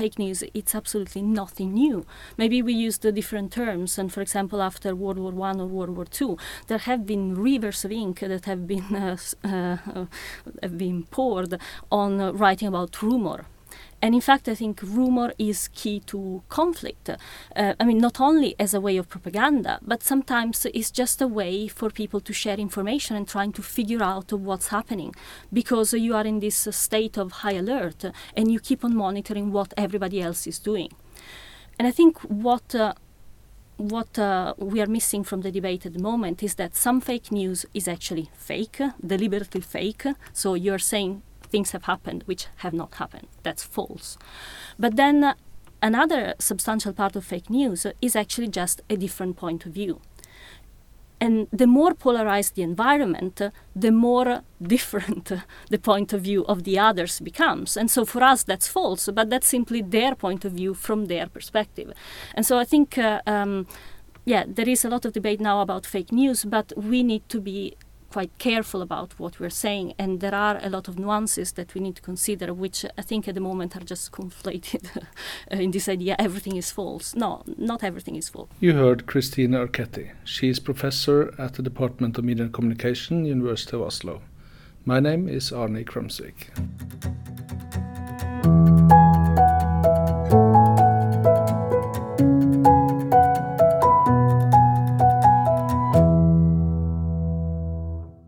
fake news, it's absolutely nothing new. Maybe we use the different terms, and for example, after World War One or World War Two, there have been rivers of ink that have been uh, uh, have been poured on uh, writing about rumor and in fact, I think rumor is key to conflict. Uh, I mean, not only as a way of propaganda, but sometimes it's just a way for people to share information and trying to figure out what's happening because you are in this state of high alert and you keep on monitoring what everybody else is doing. And I think what uh, what uh, we are missing from the debate at the moment is that some fake news is actually fake, deliberately fake. So you're saying things have happened which have not happened. That's false. But then uh, another substantial part of fake news is actually just a different point of view. And the more polarized the environment, the more different the point of view of the others becomes. And so for us, that's false, but that's simply their point of view from their perspective. And so I think, uh, um, yeah, there is a lot of debate now about fake news, but we need to be quite careful about what we're saying, and there are a lot of nuances that we need to consider, which I think at the moment are just conflated in this idea everything is false. No, not everything is false. You heard Christine Archetti. She is professor at the Department of Media and Communication, University of Oslo. My name is Arne Krumsvik.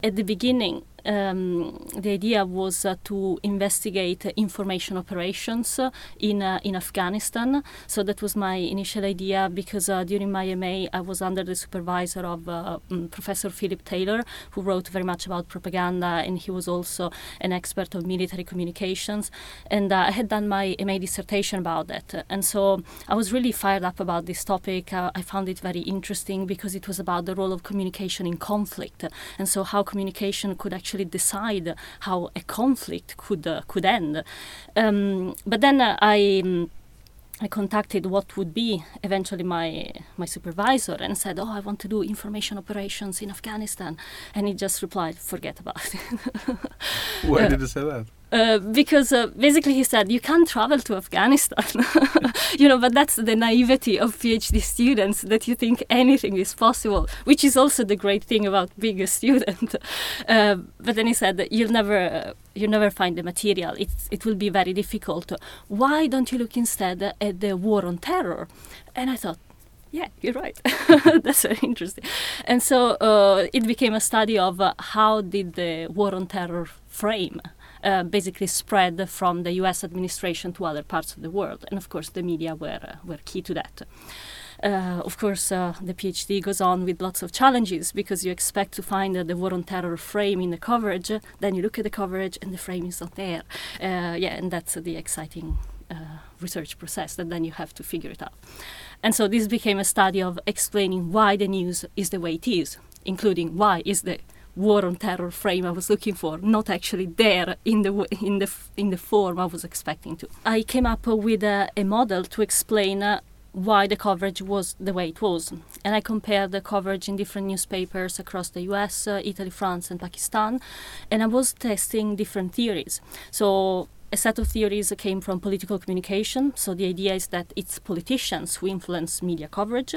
At the beginning, um, the idea was uh, to investigate information operations uh, in uh, in Afghanistan. So that was my initial idea because uh, during my MA I was under the supervisor of um, Professor Philip Taylor, who wrote very much about propaganda, and he was also an expert of military communications. And I had done my MA dissertation about that, and so I was really fired up about this topic. I found it very interesting because it was about the role of communication in conflict, and so how communication could actually actually decide how a conflict could uh, could end. Um, but then uh, I. Um, I contacted what would be eventually my my supervisor and said, "Oh, I want to do information operations in Afghanistan," and he just replied, "Forget about it." Why uh, did he say that? Uh, because uh, basically he said you can't travel to Afghanistan, you know. But that's the naivety of PhD students that you think anything is possible, which is also the great thing about being a student. Uh, but then he said that you'll never you never find the material. It's, it will be very difficult. Why don't you look instead at the war on terror? And I thought, yeah, you're right. That's very interesting. And so uh, it became a study of uh, how did the war on terror frame uh, basically spread from the US administration to other parts of the world. And of course, the media were, uh, were key to that. Uh, of course, uh, the PhD goes on with lots of challenges because you expect to find uh, the war on terror frame in the coverage, then you look at the coverage and the frame is not there. Uh, yeah, and that's the exciting research process that then you have to figure it out. And so this became a study of explaining why the news is the way it is, including why is the war on terror frame I was looking for, not actually there in the in the in the form I was expecting to. I came up with a, a model to explain uh, why the coverage was the way it was, and I compared the coverage in different newspapers across the U.S., uh, Italy, France, and Pakistan, and I was testing different theories. So a set of theories came from political communication. So the idea is that it's politicians who influence media coverage.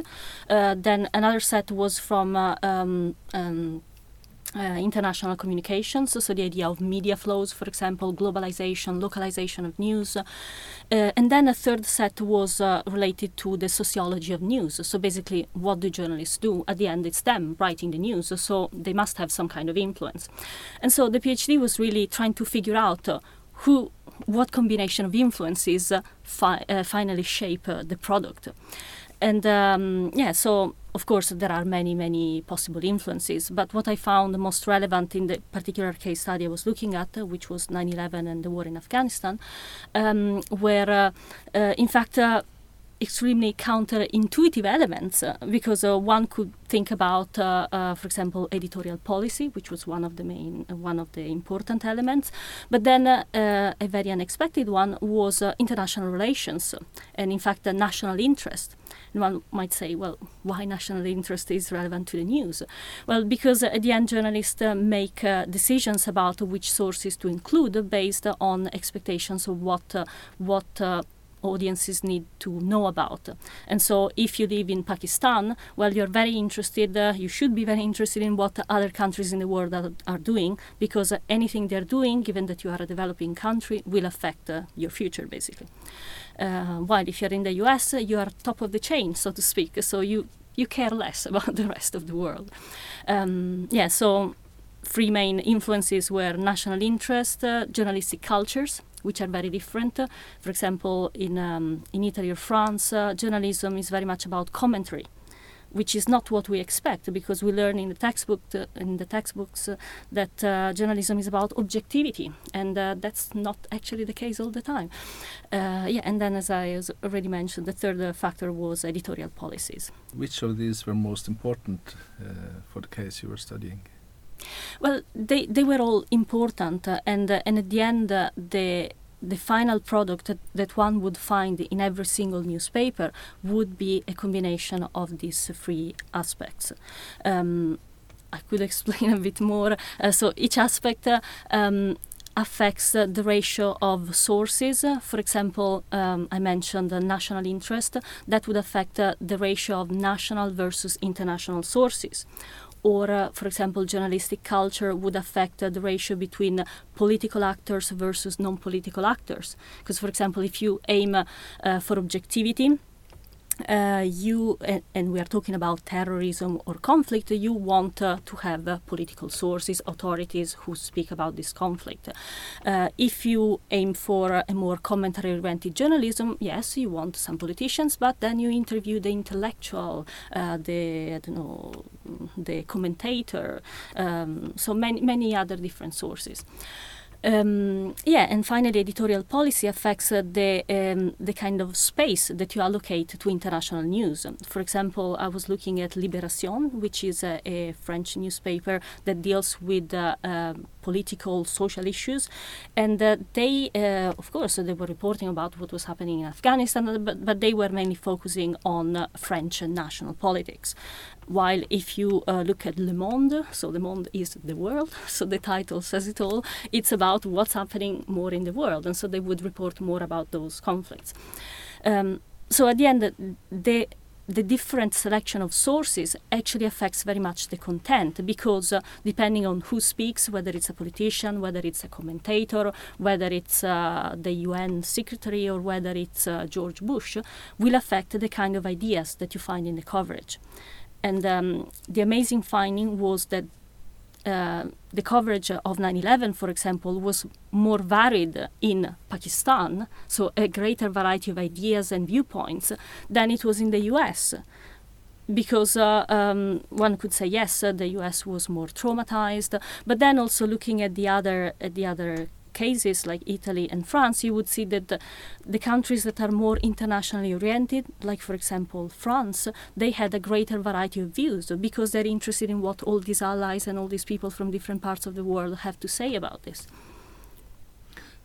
Uh, then another set was from uh, um, um, uh, international communications, so the idea of media flows, for example, globalization, localization of news. Uh, and then a third set was uh, related to the sociology of news. So basically, what do journalists do? At the end, it's them writing the news, so they must have some kind of influence. And so the PhD was really trying to figure out uh, who, what combination of influences uh, fi- uh, finally shape the product. And um, yeah, so of course, there are many, many possible influences, but what I found most relevant in the particular case study I was looking at, uh, which was 9 11 and the war in Afghanistan, um, were uh, uh, in fact uh, extremely counterintuitive elements uh, because uh, one could think about, uh, uh for example, editorial policy, which was one of the main, uh, one of the important elements. But then uh, a very unexpected one was international relations, and in fact, the national interest. And one might say, well, why national interest is relevant to the news? Well, because at the end, journalists make decisions about which sources to include based on expectations of what what audiences need to know about. And so, if you live in Pakistan, well, you're very interested, uh, you should be very interested in what other countries in the world are, are doing, because uh, anything they're doing, given that you are a developing country, will affect uh, your future, basically. Uh, while if you're in the US, uh, you are top of the chain, so to speak, so you, you care less about the rest of the world. Um, yeah, so three main influences were national interest, uh, journalistic cultures, which are very different. For example, in, um, in Italy or France, uh, journalism is very much about commentary which is not what we expect because we learn in the textbook uh, in the textbooks uh, that uh, journalism is about objectivity and uh, that's not actually the case all the time. Uh, yeah and then as i already mentioned the third factor was editorial policies. Which of these were most important for the case you were studying well, they, they were all important, uh, and uh, and at the end, uh, the the final product that, that, one would find in every single newspaper would be a combination of these three aspects. Um, I could explain a bit more. Uh, so each aspect uh, um, affects uh, the ratio of sources. for example, um, I mentioned the national interest. That would affect the ratio of national versus international sources or, uh, for example, journalistic culture would affect uh, the ratio between political actors versus non political actors. Because, for example, if you aim uh, for objectivity, uh, you and, and, we are talking about terrorism or conflict you want uh, to have uh, political sources authorities who speak about this conflict. Uh, if you aim for a more commentary oriented journalism yes you want some politicians but then you interview the intellectual uh, the I don't know the commentator um, so many many other different sources um, yeah, and finally, editorial policy affects uh, the um, the kind of space that you allocate to international news. For example, I was looking at Libération, which is a, a French newspaper that deals with uh, uh, political, social issues, and uh, they, uh, of course, they were reporting about what was happening in Afghanistan, but, but they were mainly focusing on uh, French national politics. While if you uh, look at Le Monde, so Le Monde is the world, so the title says it all, it's about what's happening more in the world, and so they would report more about those conflicts. Um, so at the end, the the different selection of sources actually affects very much the content because uh, depending on who speaks, whether it's a politician, whether it's a commentator, whether it's uh, the UN secretary, or whether it's uh, George Bush, will affect the kind of ideas that you find in the coverage. And um, the amazing finding was that uh, the coverage of 9/11, for example, was more varied in Pakistan, so a greater variety of ideas and viewpoints than it was in the U.S. Because uh, um, one could say yes, the U.S. was more traumatized, but then also looking at the other at the other cases like Italy and France, you would see that the, the, countries that are more internationally oriented, like for example France, they had a greater variety of views because they're interested in what all these allies and all these people from different parts of the world have to say about this.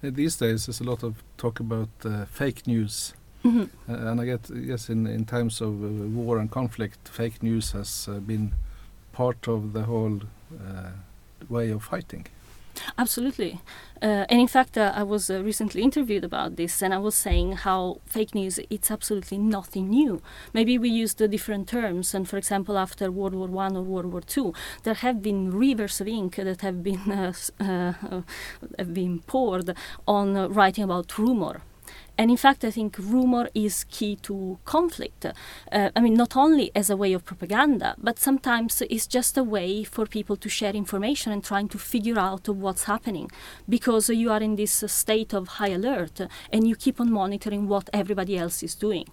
Uh, these days, there's a lot of talk about uh, fake news. Mm -hmm. uh, and I get yes, in, in times of uh, war and conflict, fake news has uh, been part of the whole uh, way of fighting. Absolutely. Uh, and in fact, uh, I was uh, recently interviewed about this, and I was saying how fake news it's absolutely nothing new. Maybe we use the different terms, and for example, after World War One or World War Two, there have been rivers of ink that have been uh, uh, have been poured on uh, writing about rumor and in fact, I think rumor is key to conflict. Uh, I mean, not only as a way of propaganda, but sometimes it's just a way for people to share information and trying to figure out what's happening because you are in this state of high alert and you keep on monitoring what everybody else is doing.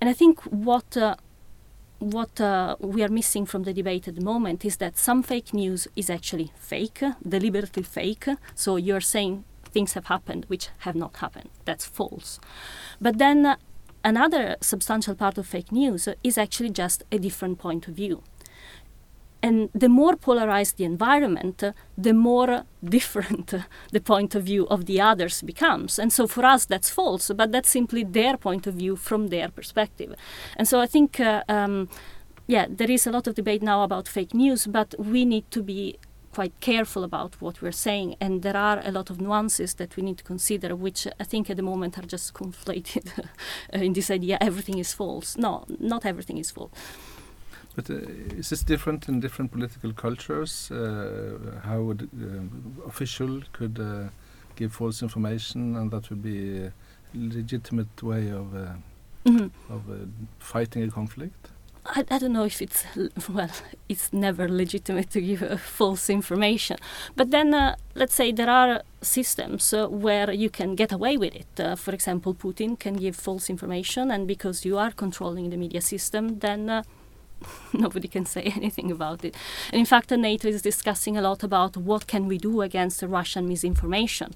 And I think what uh, what uh, we are missing from the debate at the moment is that some fake news is actually fake, deliberately fake. So you're saying things have happened which have not happened. That's false. But then uh, another substantial part of fake news is actually just a different point of view. And the more polarized the environment, uh, the more different the point of view of the others becomes. And so for us, that's false, but that's simply their point of view from their perspective. And so I think, uh, um, yeah, there is a lot of debate now about fake news, but we need to be quite careful about what we're saying, and there are a lot of nuances that we need to consider, which I think at the moment are just conflated in this idea everything is false. No, not everything is false. But uh, is this different in different political cultures? Uh, how would uh, official could uh, give false information, and that would be a legitimate way of mm -hmm. of fighting a conflict? I, I, don't know if it's well it's never legitimate to give uh, false information but then uh, let's say there are systems uh, where you can get away with it. Uh, for example putin can give false information and because you are controlling the media system then uh, nobody can say anything about it. And in fact nato is discussing a lot about what can we do against russian misinformation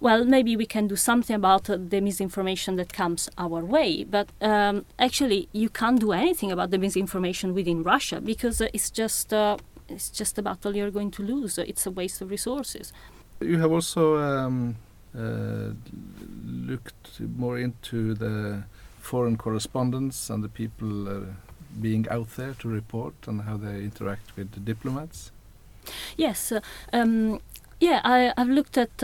well, maybe we can do something about uh, the misinformation that comes our way. But um, actually, you can't do anything about the misinformation within Russia because uh, it's just uh, it's just a battle you're going to lose. It's a waste of resources. You have also um, uh, looked more into the foreign correspondence and the people uh, being out there to report and how they interact with the diplomats. Yes, uh, um, yeah, I, have looked at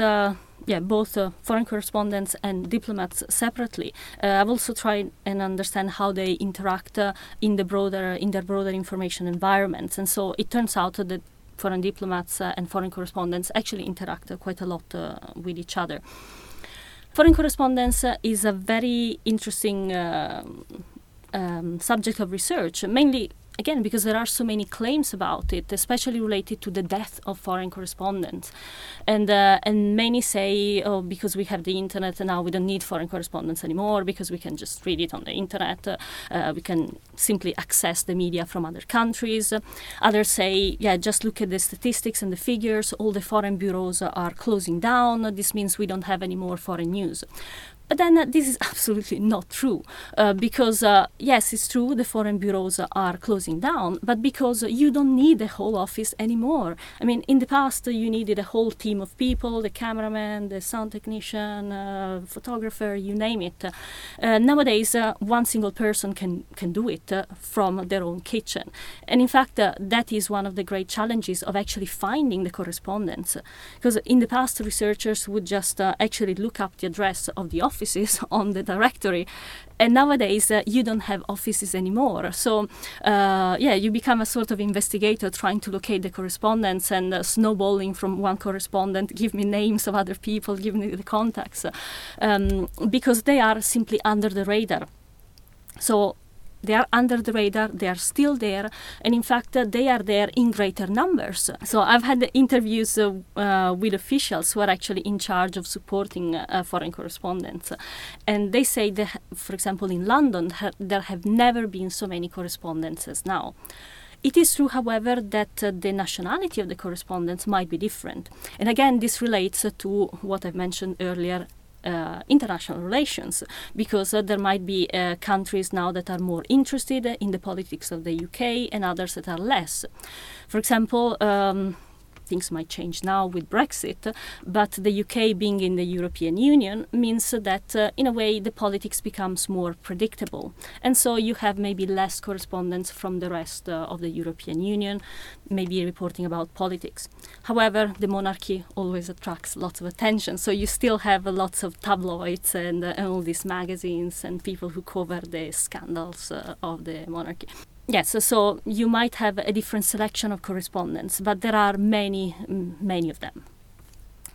yeah, both uh, foreign correspondents and diplomats separately. Uh, I've also tried and understand how they interact uh, in the broader in their broader information environments, and so it turns out that foreign diplomats uh, and foreign correspondents actually interact uh, quite a lot uh, with each other. Foreign correspondence is a very interesting um, subject of research, mainly again because there are so many claims about it especially related to the death of foreign correspondents. And uh, and many say oh because we have the internet and now we don't need foreign correspondents anymore because we can just read it on the internet uh, uh, we can simply access the media from other countries. Others say yeah just look at the statistics and the figures all the foreign bureaus are closing down. This means we don't have any more foreign news but then uh, this is absolutely not true uh, because, uh, yes, it's true the foreign bureaus are closing down, but because you don't need the whole office anymore. I mean, in the past, you needed a whole team of people the cameraman, the sound technician, uh, photographer, you name it. Uh, nowadays, uh, one single person can, can do it from their own kitchen. And in fact, that is one of the great challenges of actually finding the correspondence. Because in the past, researchers would just actually look up the address of the office offices on the directory. And nowadays uh, you don't have offices anymore. So uh, yeah you become a sort of investigator trying to locate the correspondence and uh, snowballing from one correspondent give me names of other people give me the contacts. Um, because they are simply under the radar. So they are under the radar, they are still there, and in fact, uh, they are there in greater numbers. So I've had interviews uh, uh, with officials who are actually in charge of supporting uh, foreign correspondents, and they say that, for example, in London, ha- there have never been so many correspondents as now. It is true, however, that uh, the nationality of the correspondents might be different. And again, this relates uh, to what I've mentioned earlier uh, international relations because uh, there might be uh, countries now that are more interested in the politics of the UK and others that are less. For example, um, things might change now with Brexit, but the UK being in the European Union means that, uh, in a way, the politics becomes more predictable. And so you have maybe less correspondence from the rest uh, of the European Union, maybe reporting about politics. However, the monarchy always attracts lots of attention, so you still have lots of tabloids and, uh, and, all these magazines and people who cover the scandals uh, of the monarchy. Yes, so you might have a different selection of correspondence, but there are many, many of them.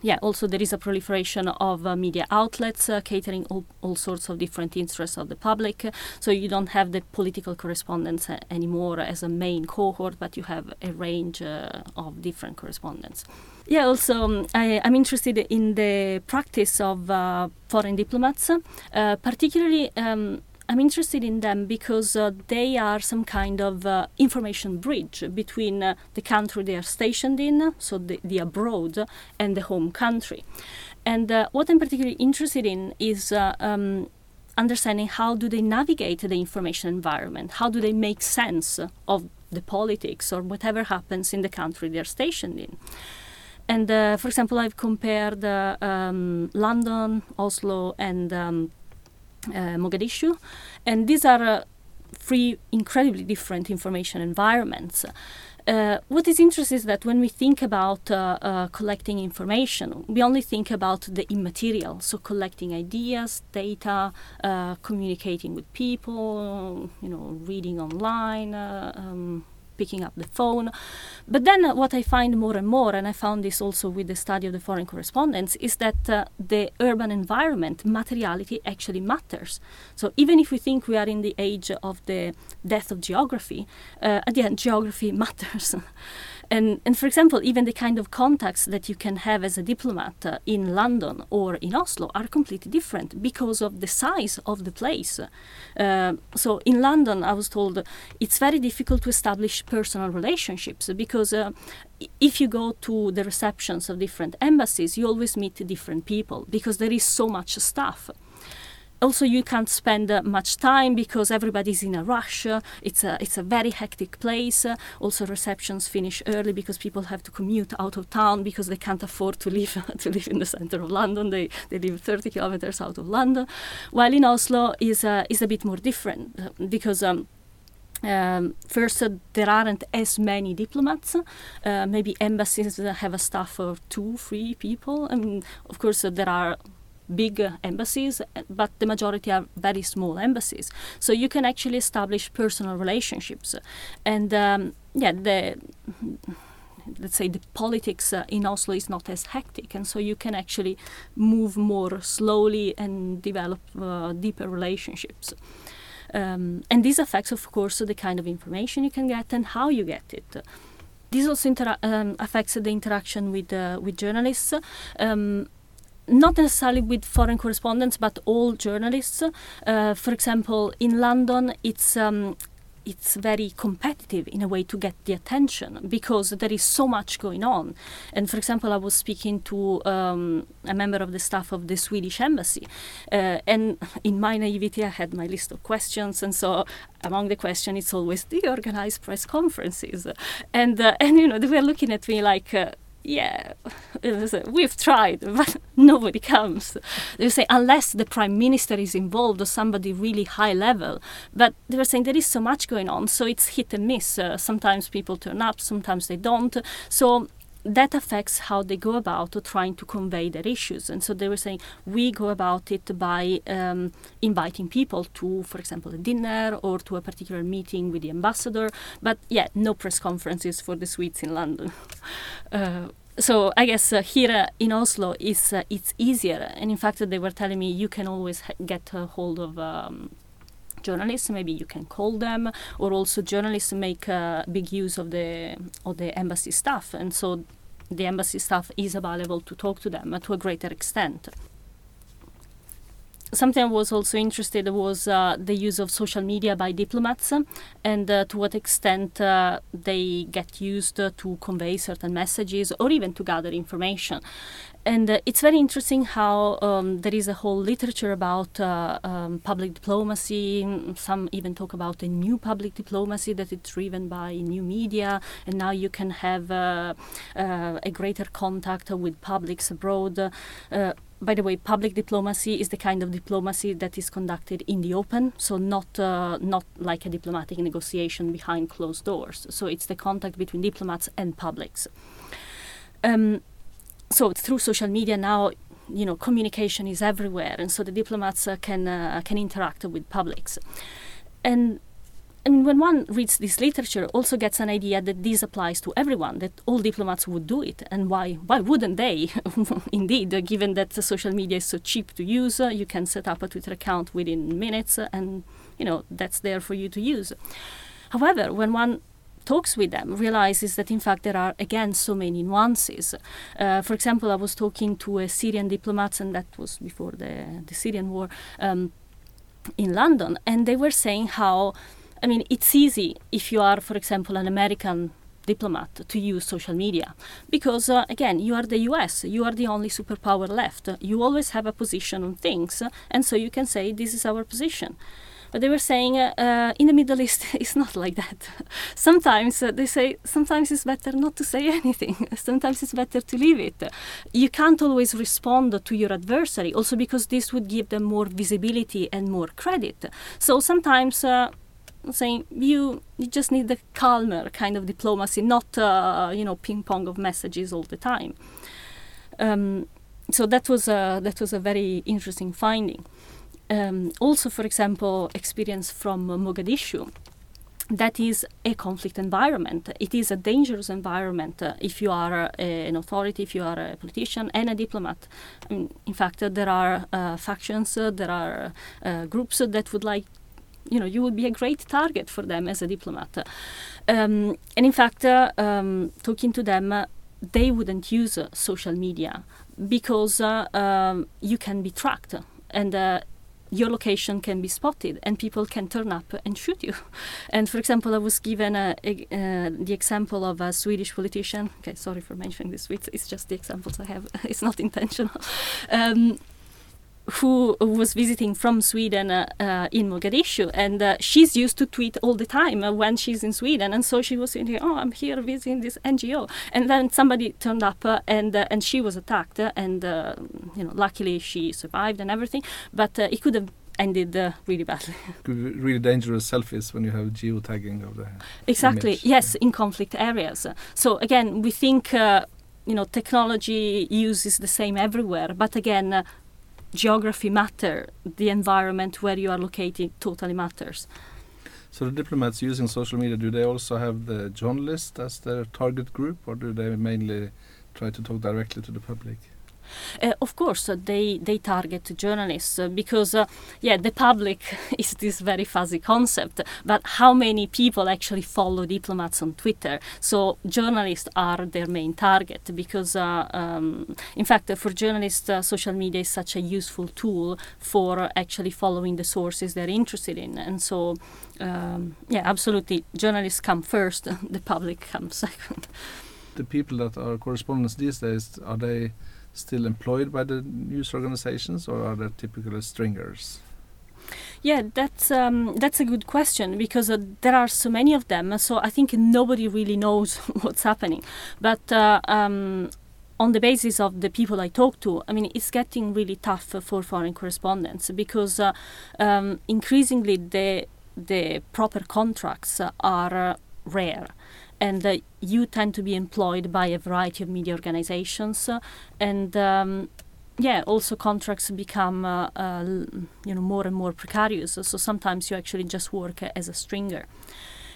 Yeah, also there is a proliferation of uh, media outlets uh, catering all, all, sorts of different interests of the public. So you don't have the political correspondence uh, anymore as a main cohort, but you have a range uh, of different correspondents. Yeah, also um, I, am interested in the practice of uh, foreign diplomats, particularly. Um, I'm interested in them because uh, they are some kind of uh, information bridge between uh, the country they are stationed in, so the, the abroad, and the home country. And uh, what I'm particularly interested in is uh, um, understanding how do they navigate the information environment, how do they make sense of the politics or whatever happens in the country they're stationed in. And uh, for example, I've compared um, London, Oslo, and um, Mogadishu, and these are uh, three incredibly different information environments. Uh, uh, what is interesting is that when we think about uh, uh, collecting information, we only think about the immaterial, so collecting ideas, data, uh, communicating with people, you know, reading online, uh, um, picking up the phone. But then uh, what I find more and more, and I found this also with the study of the foreign correspondence, is that uh, the urban environment, materiality actually matters. So even if we think we are in the age of the death of geography, at the end, geography matters. And, and for example, even the kind of contacts that you can have as a diplomat uh, in London or in Oslo are completely different because of the size of the place. Uh, so in London, I was told it's very difficult to establish personal relationships because uh, if you go to the receptions of different embassies, you always meet different people because there is so much stuff also you can't spend uh, much time because everybody's in a rush uh, it's a it's a very hectic place uh, also receptions finish early because people have to commute out of town because they can't afford to live to live in the center of london they they live 30 kilometers out of london while in oslo is uh, is a bit more different uh, because um, um, first, uh, there aren't as many diplomats. Uh, maybe embassies have a staff of two, three people. I mean, of course, uh, there are big embassies, but the majority are very small embassies. So you can actually establish personal relationships, and um, yeah, the let's say the politics uh, in Oslo is not as hectic, and so you can actually move more slowly and develop uh, deeper relationships. Um, and this affects, of course, the kind of information you can get and how you get it. This also um, affects the interaction with uh, with journalists. Um, not necessarily with foreign correspondents, but all journalists. Uh, for example, in London, it's um, it's very competitive in a way to get the attention because there is so much going on. And for example, I was speaking to um, a member of the staff of the Swedish embassy, uh, and in my naivety, I had my list of questions, and so among the questions, it's always do you organize press conferences? And uh, and you know they were looking at me like. Uh, yeah, we've tried, but nobody comes. They say unless the prime minister is involved or somebody really high level. But they were saying there is so much going on, so it's hit and miss. Uh, sometimes people turn up, sometimes they don't. So that affects how they go about trying to convey their issues. And so they were saying we go about it by um, inviting people to, for example, a dinner or to a particular meeting with the ambassador. But yeah, no press conferences for the Swedes in London. uh, so I guess uh, here uh, in Oslo is uh, it's easier, and in fact they were telling me you can always get a hold of. Um, journalists maybe you can call them or also journalists make uh, big use of the of the embassy staff and so the embassy staff is available to talk to them to a greater extent something I was also interested in was uh, the use of social media by diplomats and uh, to what extent uh, they get used to convey certain messages or even to gather information. And uh, it's very interesting how um, there is a whole literature about uh, um, public diplomacy. Some even talk about a new public diplomacy that is driven by new media, and now you can have uh, a greater contact with publics abroad by the way, public diplomacy is the kind of diplomacy that is conducted in the open, so not uh, not like a diplomatic negotiation behind closed doors. So it's the contact between diplomats and publics. Um, so through social media now, you know, communication is everywhere, and so the diplomats uh, can uh, can interact with publics, and I mean, when one reads this literature, also gets an idea that this applies to everyone, that all diplomats would do it, and why why wouldn't they? Indeed, uh, given that social media is so cheap to use, uh, you can set up a Twitter account within minutes, uh, and you know that's there for you to use. However, when one talks with them realizes that in fact there are again so many nuances. Uh, for example, I was talking to a Syrian diplomat, and that was before the the Syrian war um, in London, and they were saying how I mean, it's easy if you are, for example, an American diplomat to use social media because uh, again you are the US you are the only superpower left you always have a position on things and so you can say this is our position but they were saying uh, uh, in the Middle East it's not like that. sometimes uh, they say sometimes it's better not to say anything. sometimes it's better to leave it. You can't always respond to your adversary, also because this would give them more visibility and more credit. So sometimes uh, saying you you just need the calmer kind of diplomacy, not uh, you know ping pong of messages all the time. Um, so that was a, that was a very interesting finding. Um, also, for example, experience from Mogadishu that is a conflict environment. It is a dangerous environment uh, if you are uh, an authority, if you are a politician and a diplomat. In fact, uh, there are uh, factions, uh, there are uh, groups that would like, you know, you would be a great target for them as a diplomat. Um, and in fact, um, talking to them, they wouldn't use social media because um, you can be tracked and your location can be spotted and people can turn up and shoot you. And for example, I was given a, a, uh, the example of a Swedish politician. Okay, sorry for mentioning this. It's, it's just the examples I have. it's not intentional. Um, who was visiting from Sweden uh, uh, in Mogadishu, and uh, she's used to tweet all the time uh, when she's in Sweden, and so she was saying, "Oh, I'm here visiting this NGO," and then somebody turned up, uh, and uh, and she was attacked, and you know, luckily she survived and everything, but it could have ended uh, really badly. really dangerous selfies when you have geotagging of the exactly image. yes in conflict areas. So again, we think uh, you know technology use is the same everywhere, but again, uh, geography matter. The environment where you are located totally matters. So the diplomats using social media, do they also have the journalists as their target group, or do they mainly try to talk directly to the public? Uh, of course, uh, they they target journalists uh, because uh, yeah, the public is this very fuzzy concept. But how many people actually follow diplomats on Twitter? So journalists are their main target because, um, in fact, for journalists, social media is such a useful tool for actually following the sources they're interested in, and so. Um, yeah, absolutely. Journalists come first, the public comes second. The people that are correspondents these days are they still employed by the news organizations or are they typically stringers? Yeah, that's um, that's a good question because uh, there are so many of them. So I think nobody really knows what's happening. But uh, um, on the basis of the people I talk to, I mean, it's getting really tough for foreign correspondents because uh, um, increasingly the the proper contracts are uh, rare and uh, you tend to be employed by a variety of media organizations. Uh, and um, yeah also contracts become uh, uh you know more and more precarious. So sometimes you actually just work as a stringer.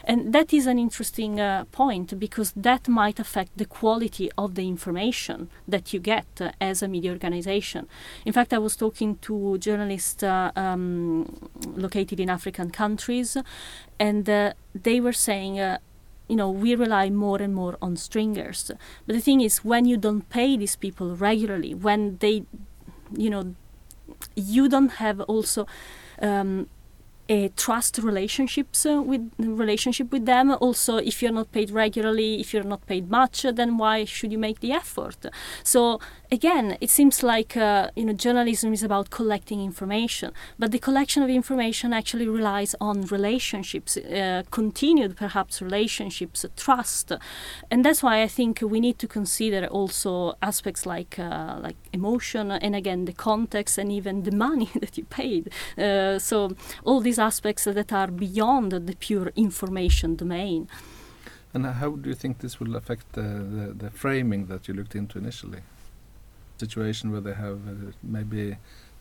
And that is an interesting uh, point because that might affect the quality of the information that you get uh, as a media organization. In fact, I was talking to journalists um, located in African countries, and they were saying you know we rely more and more on stringers. But the thing is when you don't pay these people regularly when they you know you don't have also um, a trust relationships uh, with relationship with them. Also if you're not paid regularly if you're not paid much then why should you make the effort? So again it seems like uh, you know journalism is about collecting information but the collection of information actually relies on relationships uh, continued perhaps relationships trust and that's why i think we need to consider also aspects like uh, like emotion and again the context and even the money that you paid uh, so all these aspects that are beyond the pure information domain. And how do you think this will affect the, the, the framing that you looked into initially? Situation where they have uh, maybe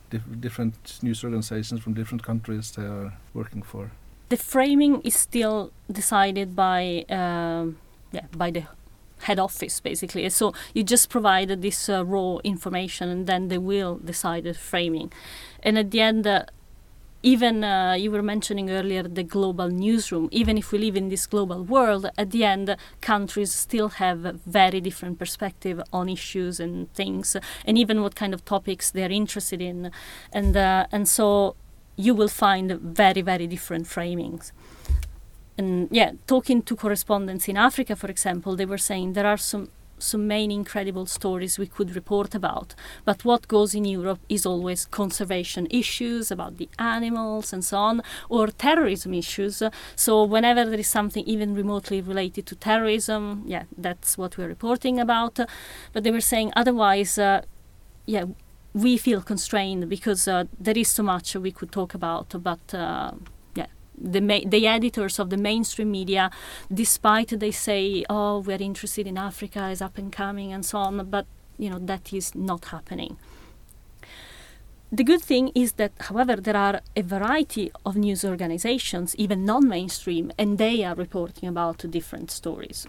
dif different news organizations from different countries they are working for. The framing is still decided by um, yeah by the head office basically. So you just provided this uh, raw information and then they will decide the framing. And at the end. Uh, even uh, you were mentioning earlier the global newsroom. Even if we live in this global world at the end countries still have very different perspective on issues and things and even what kind of topics they're interested in. And uh, and so you will find very very different framings. And yeah talking to correspondents in africa for example they were saying there are some some main incredible stories we could report about. But what goes in Europe is always conservation issues about the animals and so on, or terrorism issues. So whenever there is something even remotely related to terrorism, yeah, that's what we're reporting about. But they were saying otherwise, uh, yeah, we feel constrained because uh, there is so much we could talk about, but uh, the ma- the editors of the mainstream media, despite they say, "Oh, we're interested in Africa, is up and coming," and so on, but you know that is not happening. The good thing is that, however, there are a variety of news organizations, even non mainstream, and they are reporting about different stories.